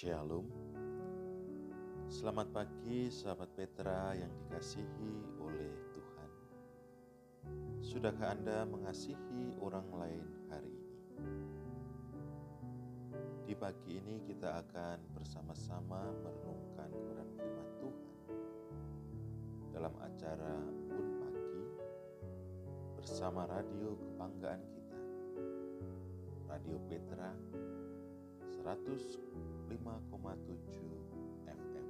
Shalom. Selamat pagi sahabat Petra yang dikasihi oleh Tuhan. Sudahkah Anda mengasihi orang lain hari ini? Di pagi ini kita akan bersama-sama merenungkan kebenaran firman Tuhan dalam acara Embun Pagi bersama radio kebanggaan kita. Radio Petra 105,7 FM.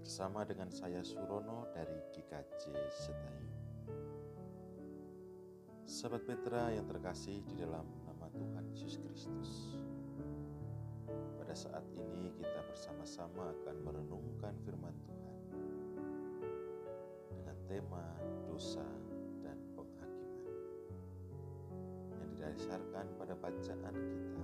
Bersama dengan saya Surono dari GKJ Setayu. Sahabat Petra yang terkasih di dalam nama Tuhan Yesus Kristus. Pada saat ini kita bersama-sama akan merenungkan firman Tuhan dengan tema dosa dan penghakiman yang didasarkan pada bacaan kita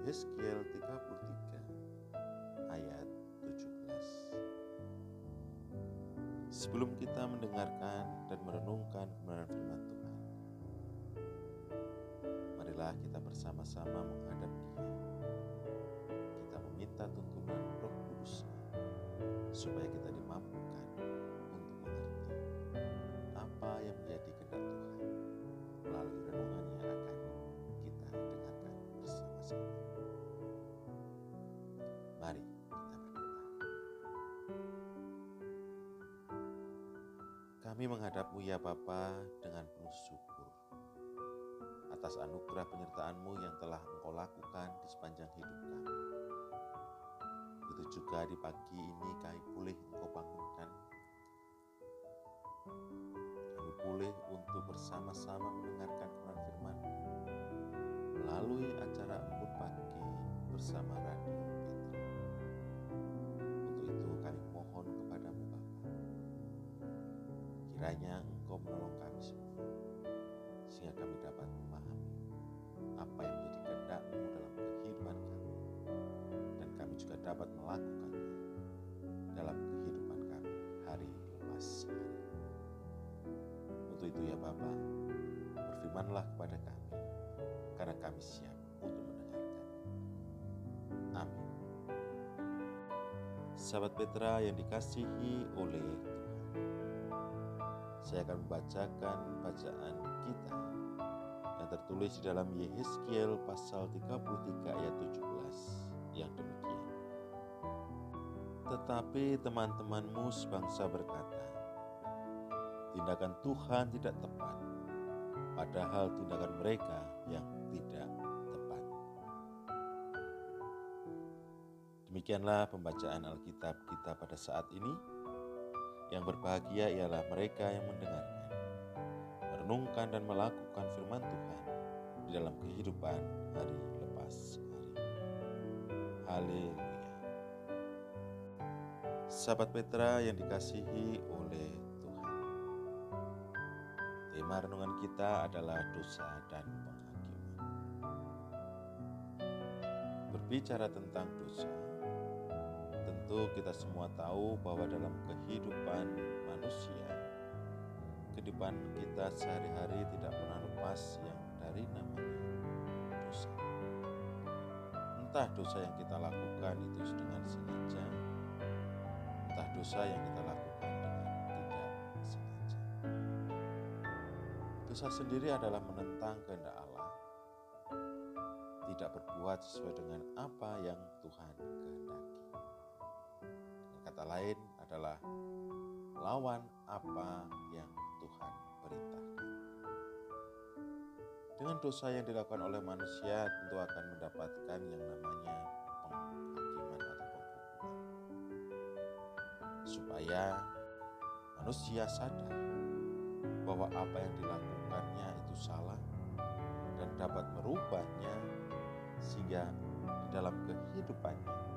Yeskiel 33 ayat 17. Sebelum kita mendengarkan dan merenungkan kebenaran firman Tuhan, marilah kita bersama-sama menghadap Dia. Kita meminta tuntunan Roh Kudus supaya kita dimampukan Kami menghadapmu ya Bapa dengan penuh syukur atas anugerah penyertaanmu yang telah engkau lakukan di sepanjang hidup kami. Begitu juga di pagi ini kami pulih engkau bangunkan. Kami pulih untuk bersama-sama mendengarkan kebenaran firman melalui acara embun pagi bersama Radio kiranya Engkau menolong kami semua, sehingga kami dapat memahami apa yang menjadi kehendakmu dalam kehidupan kami, dan kami juga dapat melakukannya dalam kehidupan kami hari lepas hari. Untuk itu ya Bapa, berfirmanlah kepada kami, karena kami siap untuk mendengarkan. Amin. Sahabat Petra yang dikasihi oleh Tuhan. Saya akan membacakan bacaan kita yang tertulis di dalam Yehezkiel pasal 33 ayat 17 yang demikian. Tetapi teman-temanmu sebangsa berkata, tindakan Tuhan tidak tepat, padahal tindakan mereka yang tidak tepat. Demikianlah pembacaan Alkitab kita pada saat ini. Yang berbahagia ialah mereka yang mendengarkan, merenungkan dan melakukan firman Tuhan di dalam kehidupan hari lepas hari. Haleluya. Sahabat Petra yang dikasihi oleh Tuhan. Tema renungan kita adalah dosa dan penghakiman. Berbicara tentang dosa, tentu kita semua tahu bahwa dalam kehidupan manusia, kehidupan kita sehari-hari tidak pernah lepas yang dari namanya dosa. Entah dosa yang kita lakukan itu dengan sengaja, entah dosa yang kita lakukan dengan tidak sengaja. Dosa sendiri adalah menentang kehendak Allah, tidak berbuat sesuai dengan apa yang Tuhan kehendaki. Kata lain adalah lawan apa yang Tuhan perintahkan. Dengan dosa yang dilakukan oleh manusia tentu akan mendapatkan yang namanya penghakiman atau penghukuman. Supaya manusia sadar bahwa apa yang dilakukannya itu salah dan dapat merubahnya sehingga di dalam kehidupannya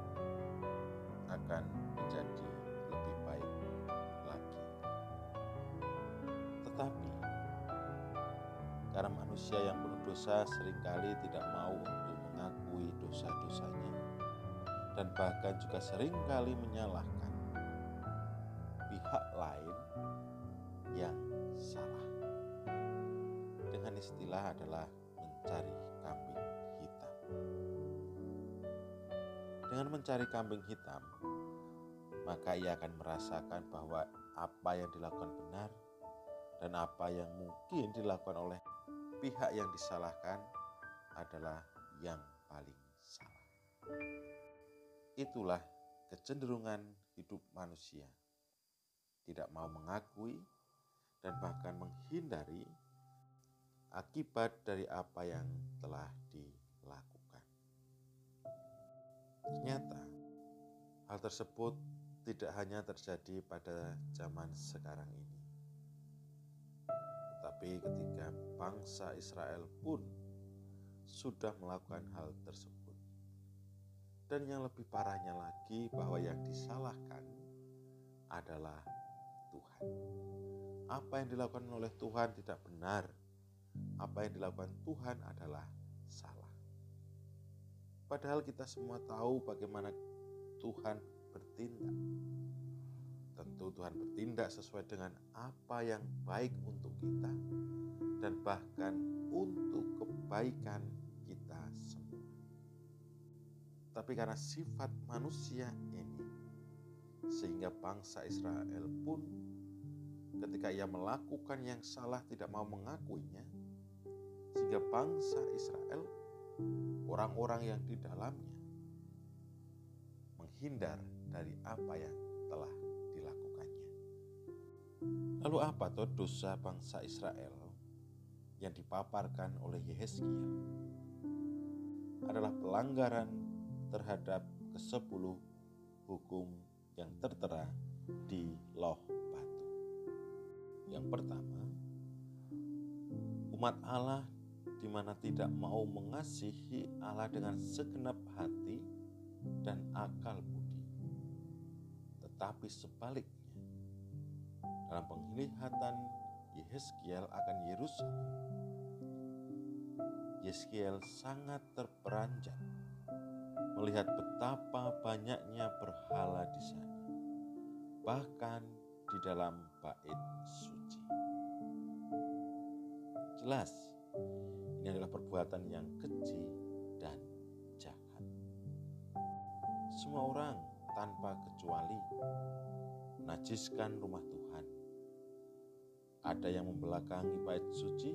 akan menjadi lebih baik lagi. Tetapi karena manusia yang penuh dosa sering kali tidak mau untuk mengakui dosa-dosanya dan bahkan juga sering kali menyalahkan pihak lain yang salah. Dengan istilah adalah mencari dengan mencari kambing hitam, maka ia akan merasakan bahwa apa yang dilakukan benar dan apa yang mungkin dilakukan oleh pihak yang disalahkan adalah yang paling salah. Itulah kecenderungan hidup manusia. Tidak mau mengakui dan bahkan menghindari akibat dari apa yang telah dilakukan. Ternyata hal tersebut tidak hanya terjadi pada zaman sekarang ini, tetapi ketika bangsa Israel pun sudah melakukan hal tersebut. Dan yang lebih parahnya lagi, bahwa yang disalahkan adalah Tuhan. Apa yang dilakukan oleh Tuhan tidak benar, apa yang dilakukan Tuhan adalah salah. Padahal kita semua tahu bagaimana Tuhan bertindak. Tentu Tuhan bertindak sesuai dengan apa yang baik untuk kita dan bahkan untuk kebaikan kita semua. Tapi karena sifat manusia ini, sehingga bangsa Israel pun ketika ia melakukan yang salah tidak mau mengakuinya, sehingga bangsa Israel, orang-orang yang di dalamnya, menghindar dari apa yang telah dilakukannya. Lalu apa tuh dosa bangsa Israel yang dipaparkan oleh Yehezkiel? Adalah pelanggaran terhadap kesepuluh hukum yang tertera di loh batu. Yang pertama, umat Allah di mana tidak mau mengasihi Allah dengan segenap hati dan akal budi. Tetapi sebaliknya, dalam penglihatan Yehezkiel akan Yerusalem, Yehezkiel sangat terperanjat melihat betapa banyaknya berhala di sana, bahkan di dalam bait suci. Jelas, ini adalah perbuatan yang keji dan jahat. Semua orang tanpa kecuali menajiskan rumah Tuhan. Ada yang membelakangi bait suci,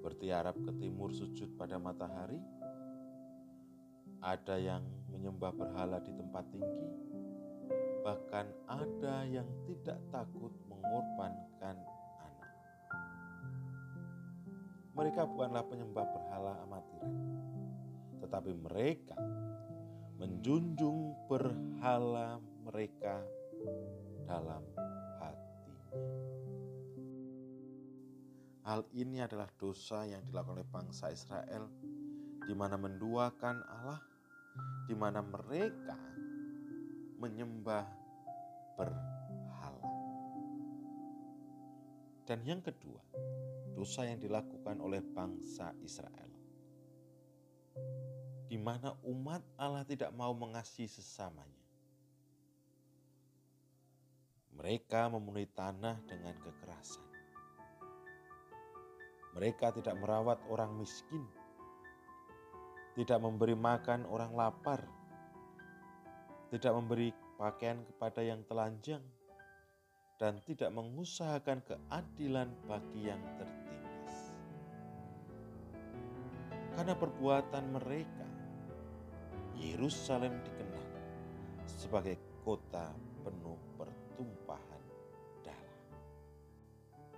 bertiarap ke timur sujud pada matahari, ada yang menyembah berhala di tempat tinggi, bahkan ada yang tidak takut mengorbankan Mereka bukanlah penyembah berhala amatiran, tetapi mereka menjunjung berhala mereka dalam Hal ini adalah dosa yang dilakukan oleh bangsa Israel, di mana menduakan Allah, di mana mereka menyembah berhala. Dan yang kedua, dosa yang dilakukan oleh bangsa Israel, di mana umat Allah tidak mau mengasihi sesamanya. Mereka memenuhi tanah dengan kekerasan. Mereka tidak merawat orang miskin, tidak memberi makan orang lapar, tidak memberi pakaian kepada yang telanjang, dan tidak mengusahakan keadilan bagi yang tertindas. Karena perbuatan mereka, Yerusalem dikenal sebagai kota penuh pertumpahan darah.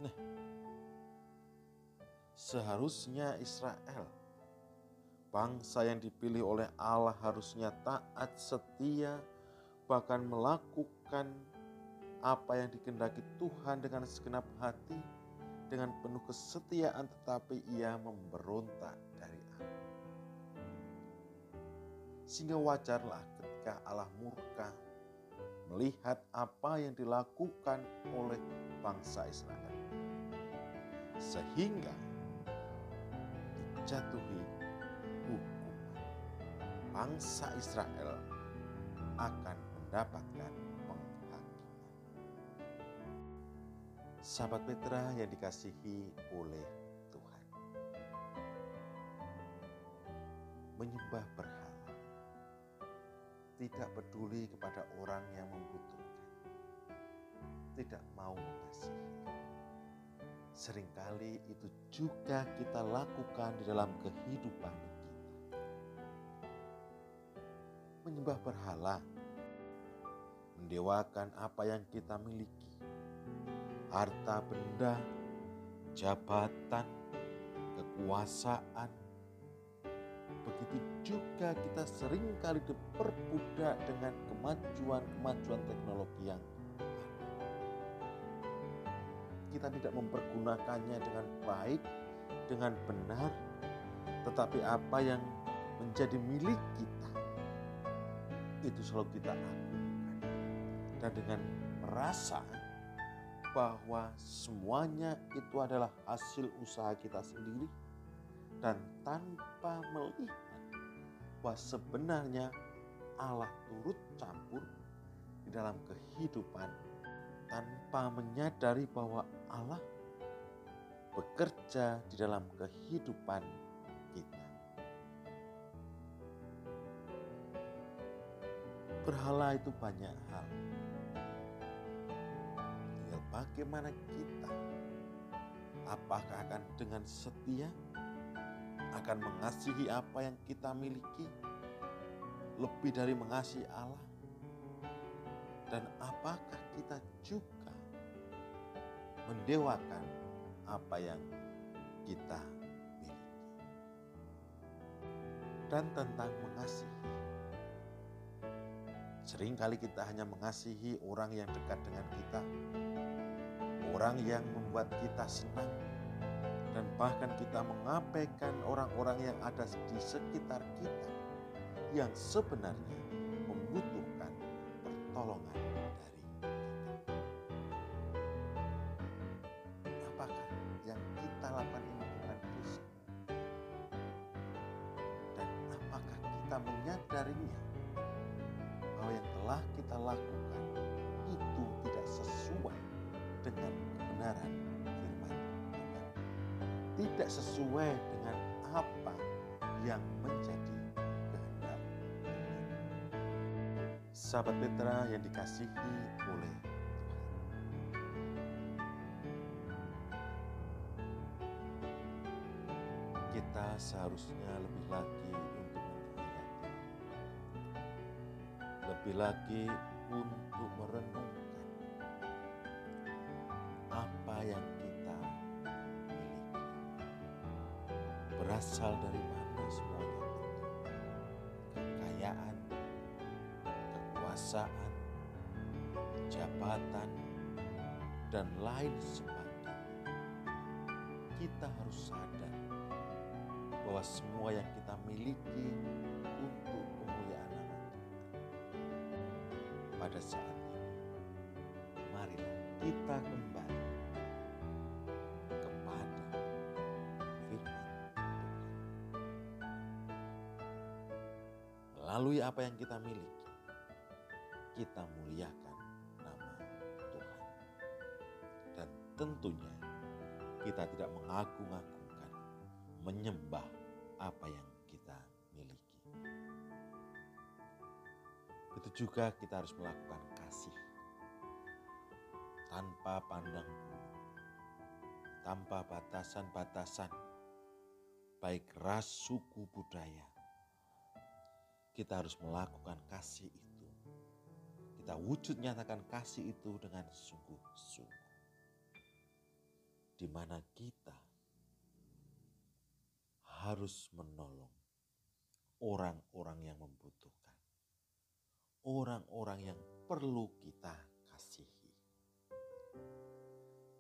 Nah, Seharusnya Israel, bangsa yang dipilih oleh Allah harusnya taat, setia, bahkan melakukan apa yang dikendaki Tuhan dengan segenap hati, dengan penuh kesetiaan, tetapi ia memberontak dari Allah. Sehingga wajarlah ketika Allah murka melihat apa yang dilakukan oleh bangsa Israel. Sehingga dijatuhi hukuman. Bangsa Israel akan mendapatkan Sahabat Petra yang dikasihi oleh Tuhan. Menyembah berhala tidak peduli kepada orang yang membutuhkan, tidak mau mengasihi. Seringkali itu juga kita lakukan di dalam kehidupan kita. Menyembah berhala, mendewakan apa yang kita miliki, harta benda, jabatan, kekuasaan. Begitu juga kita sering kali diperbudak dengan kemajuan-kemajuan teknologi yang. Kita tidak mempergunakannya dengan baik, dengan benar, tetapi apa yang menjadi milik kita itu selalu kita agungkan. Dan dengan merasa bahwa semuanya itu adalah hasil usaha kita sendiri dan tanpa melihat bahwa sebenarnya Allah turut campur di dalam kehidupan tanpa menyadari bahwa Allah bekerja di dalam kehidupan kita. Berhala itu banyak hal. Bagaimana kita? Apakah akan dengan setia akan mengasihi apa yang kita miliki? Lebih dari mengasihi Allah. Dan apakah kita juga mendewakan apa yang kita miliki? Dan tentang mengasihi. Seringkali kita hanya mengasihi orang yang dekat dengan kita, orang yang membuat kita senang, dan bahkan kita mengabaikan orang-orang yang ada di sekitar kita yang sebenarnya membutuhkan pertolongan dari kita. Apakah yang kita lakukan ini bukan dosa? Dan apakah kita menyadarinya bahwa yang telah kita lakukan dengan kebenaran firman Tuhan. Tidak sesuai dengan apa yang menjadi kehendak Tuhan. Sahabat Petra yang dikasihi oleh. Kita seharusnya lebih lagi untuk menghayati lebih lagi untuk merenungkan apa yang kita miliki. Berasal dari mana semuanya itu? Kekayaan, kekuasaan, jabatan, dan lain sebagainya. Kita harus sadar bahwa semua yang kita miliki untuk kemuliaan nama Tuhan pada saat ini. Marilah kita kembali Melalui apa yang kita miliki, kita muliakan nama Tuhan. Dan tentunya kita tidak mengagung-agungkan, menyembah apa yang kita miliki. Begitu juga kita harus melakukan kasih tanpa pandang bulu, tanpa batasan-batasan, baik ras, suku, budaya. Kita harus melakukan kasih itu. Kita wujud nyatakan kasih itu dengan sungguh-sungguh. Di mana kita harus menolong orang-orang yang membutuhkan orang-orang yang perlu kita kasihi.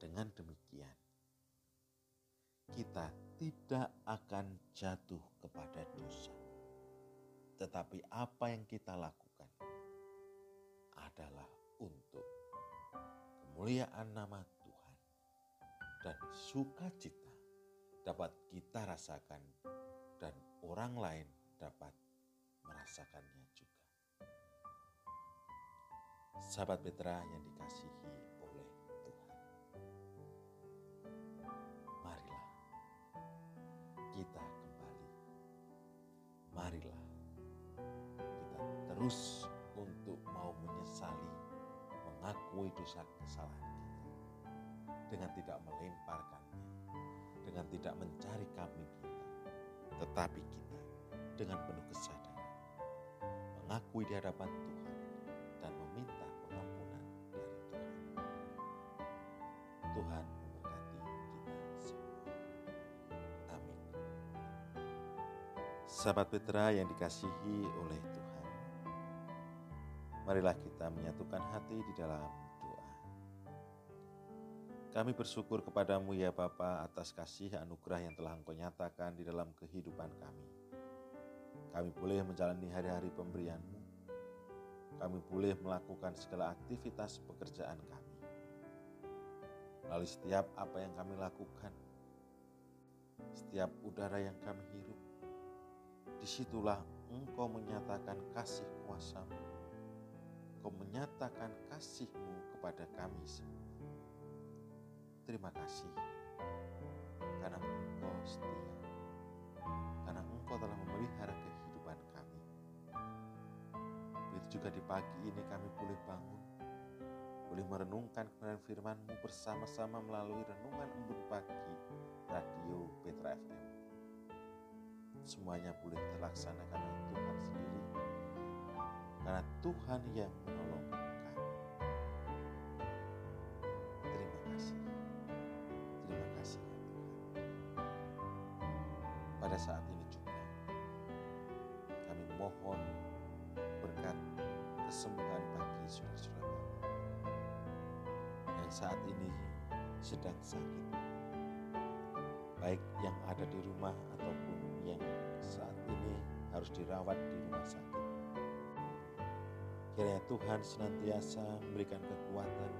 Dengan demikian, kita tidak akan jatuh kepada dosa, tetapi apa yang kita lakukan adalah untuk kemuliaan nama Tuhan dan sukacita dapat kita rasakan, dan orang lain dapat merasakannya juga. Sahabat Petra yang dikasihi kembali. Marilah kita terus mengakui dosa kesalahan kita, dengan tidak melemparkannya, dengan tidak mencari kambing kita, tetapi kita dengan penuh kesadaran mengakui di hadapan Tuhan dan meminta pengampunan dari Tuhan. Tuhan memberkati kita semua. Amin. Sahabat Petra yang dikasihi oleh Tuhan, marilah kita menyatukan hati di dalam doa. Kami bersyukur kepadamu ya Bapa atas kasih anugerah yang telah Engkau nyatakan di dalam kehidupan kami. Kami boleh menjalani hari-hari pemberianmu. Kami boleh melakukan segala aktivitas pekerjaan kami. Melalui setiap apa yang kami lakukan, setiap udara yang kami hirup, di situlah engkau menyatakan kasih kuasamu. Engkau menyatakan kasihmu kepada kami semua. Terima kasih karena engkau setia, karena engkau telah memelihara kehidupan kami. Begitu juga di pagi ini kami boleh bangun, boleh merenungkan kebenaran firman-Mu bersama-sama melalui renungan embun pagi Radio Petra FM. Semuanya boleh terlaksana karena Tuhan sendiri, karena Tuhan yang menolong kami. Terima kasih, terima kasih ya Tuhan. Pada saat ini juga kami mohon berkat kesembuhan bagi saudara-saudara yang saat ini sedang sakit baik yang ada di rumah ataupun yang saat ini harus dirawat di rumah sakit. Kiranya Tuhan senantiasa memberikan kekuatan,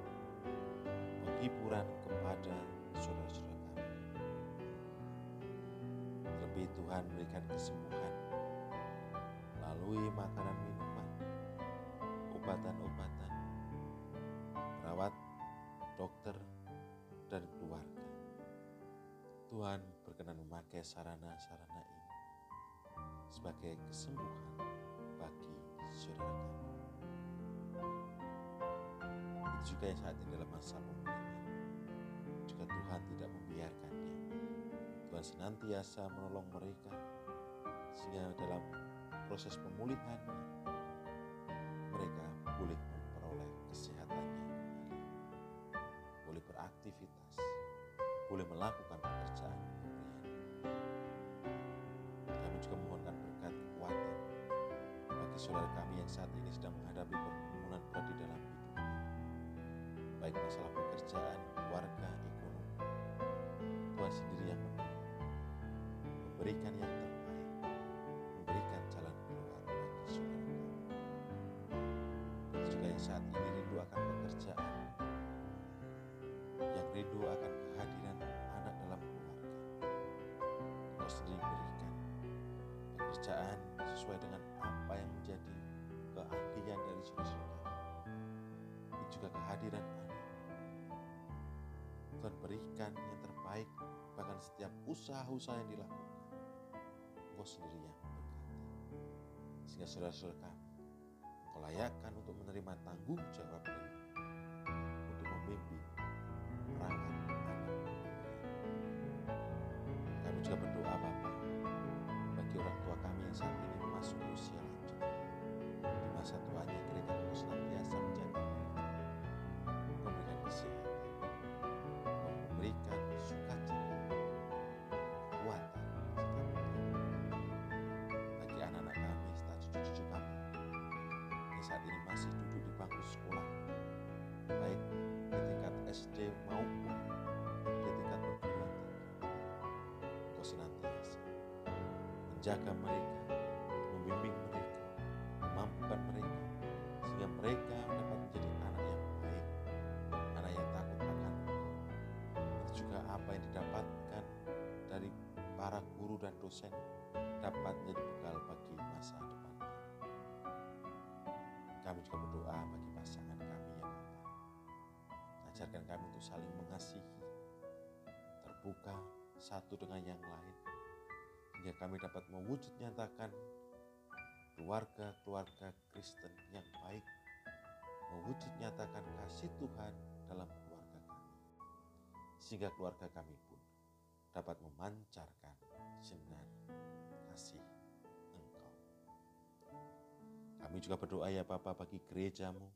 penghiburan kepada saudara-saudara kami. Terlebih Tuhan memberikan kesembuhan melalui makanan minuman, obatan-obatan, perawat, dokter, dan keluarga. Tuhan berkenan memakai sarana-sarana ini sebagai kesembuhan bagi saudara kami. Itu juga yang saat ini dalam masa pemulihan. Juga Tuhan tidak membiarkannya. Tuhan senantiasa menolong mereka sehingga dalam proses pemulihannya mereka boleh memperoleh kesehatannya kembali. Boleh beraktivitas, boleh melakukan pekerjaan. Kami juga mohonkan berkat kekuatan bagi saudara kami yang saat ini sedang menghadapi pergumulan Baik masalah pekerjaan, keluarga, ekonomi. Tuhan sendiri yang memberikan yang terbaik, memberikan jalan keluar bagi saudara. Itu juga yang saat ini rindu akan pekerjaan, yang rindu akan kehadiran anak dalam keluarga. Engkau sendiri berikan pekerjaan sesuai dengan apa yang menjadi keahlian dari. Ini juga kehadiran. Tuhan berikan yang terbaik bahkan setiap usaha-usaha yang dilakukan. Engkau sendiri yang berkati. Sehingga saudara-saudara kami, Engkau untuk menerima tanggung jawab dari menjaga mereka, membimbing mereka, memampukan mereka, sehingga mereka dapat menjadi anak yang baik, anak yang takut akan Engkau. Itu juga apa yang didapatkan dari para guru dan dosen dapat menjadi bekal bagi masa depan kami. Juga berdoa bagi pasangan kami ya Bapa. Ajarkan kami untuk saling mengasihi, terbuka satu dengan yang lain, hingga kami dapat mewujud nyatakan keluarga-keluarga Kristen yang baik, mewujud nyatakan kasih Tuhan dalam keluarga kami. Sehingga keluarga kami pun dapat memancarkan sinar kasih Engkau. Kami juga berdoa ya Bapak bagi gerejamu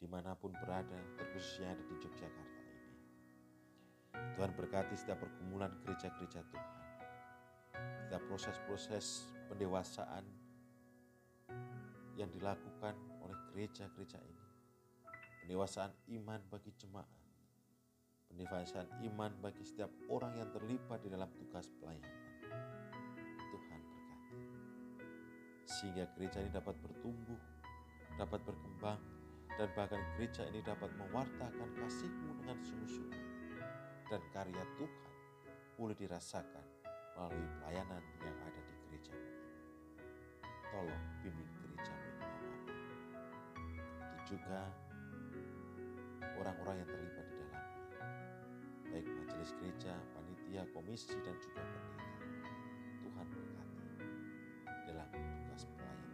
di mana pun berada terkhususnya ada di Yogyakarta ini. Tuhan berkati setiap pergumulan gereja-gereja Tuhan. Setiap proses-proses pendewasaan yang dilakukan oleh gereja-gereja ini. Pendewasaan iman bagi jemaat. Pendewasaan iman bagi setiap orang yang terlibat di dalam tugas pelayanan. Tuhan berkati. Sehingga gereja ini dapat bertumbuh, dapat berkembang, dan bahkan gereja ini dapat mewartakan kasih-Mu dengan sungguh-sungguh. Dan karya Tuhan boleh dirasakan melalui pelayanan yang ada di gereja Tolong bimbing gereja ini ya Itu juga orang-orang yang terlibat di dalamnya. Baik majelis gereja, panitia, komisi, dan juga pendeta. Tuhan berkati dalam tugas pelayanan.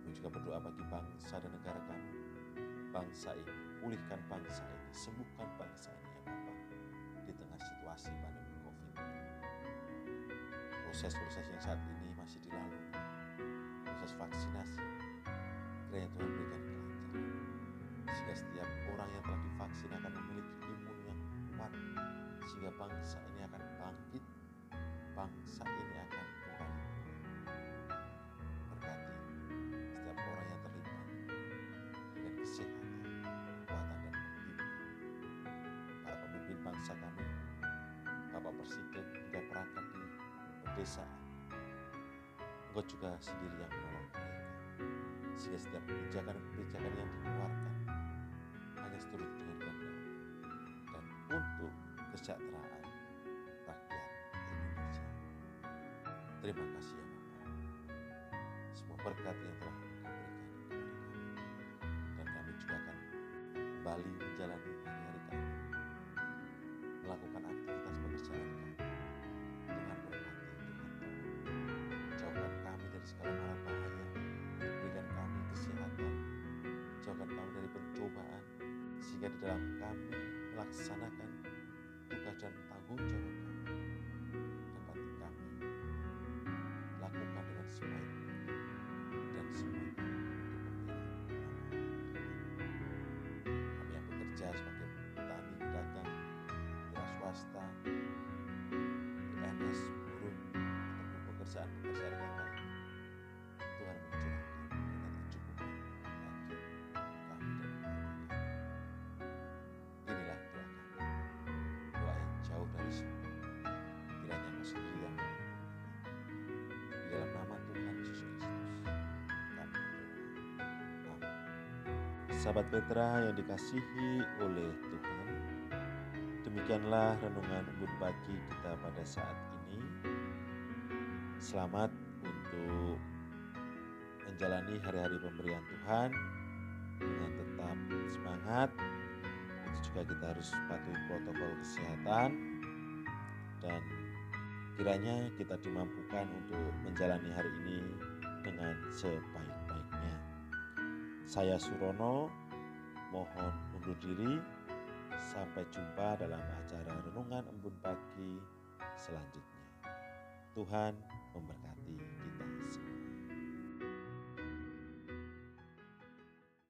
Kami juga berdoa bagi bangsa dan negara kami. Bangsa ini, pulihkan bangsa ini, sembuhkan bangsa ini Proses-proses yang saat ini masih dilalui. Proses vaksinasi. Kiranya Tuhan berikan kelancaran. Sehingga setiap orang yang telah divaksin akan memiliki imun yang kuat. Sehingga bangsa ini akan bangkit. Bangsa ini akan pedesaan. Engkau juga sendiri yang menolong mereka. Sehingga setiap kebijakan-kebijakan yang dikeluarkan hanya seturut dengan kehendak dan untuk kesejahteraan rakyat Indonesia. Terima kasih ya Bapak. Semua berkat yang telah Sehingga di dalam kami melaksanakan tugas dan tanggung jawab Sahabat Petra yang dikasihi oleh Tuhan, demikianlah renungan embun pagi kita pada saat ini. Selamat untuk menjalani hari-hari pemberian Tuhan dengan tetap semangat. Itu juga kita harus patuhi protokol kesehatan dan kiranya kita dimampukan untuk menjalani hari ini dengan sebaik-baiknya. Saya Surono, mohon undur diri. Sampai jumpa dalam acara renungan embun pagi selanjutnya. Tuhan memberkati.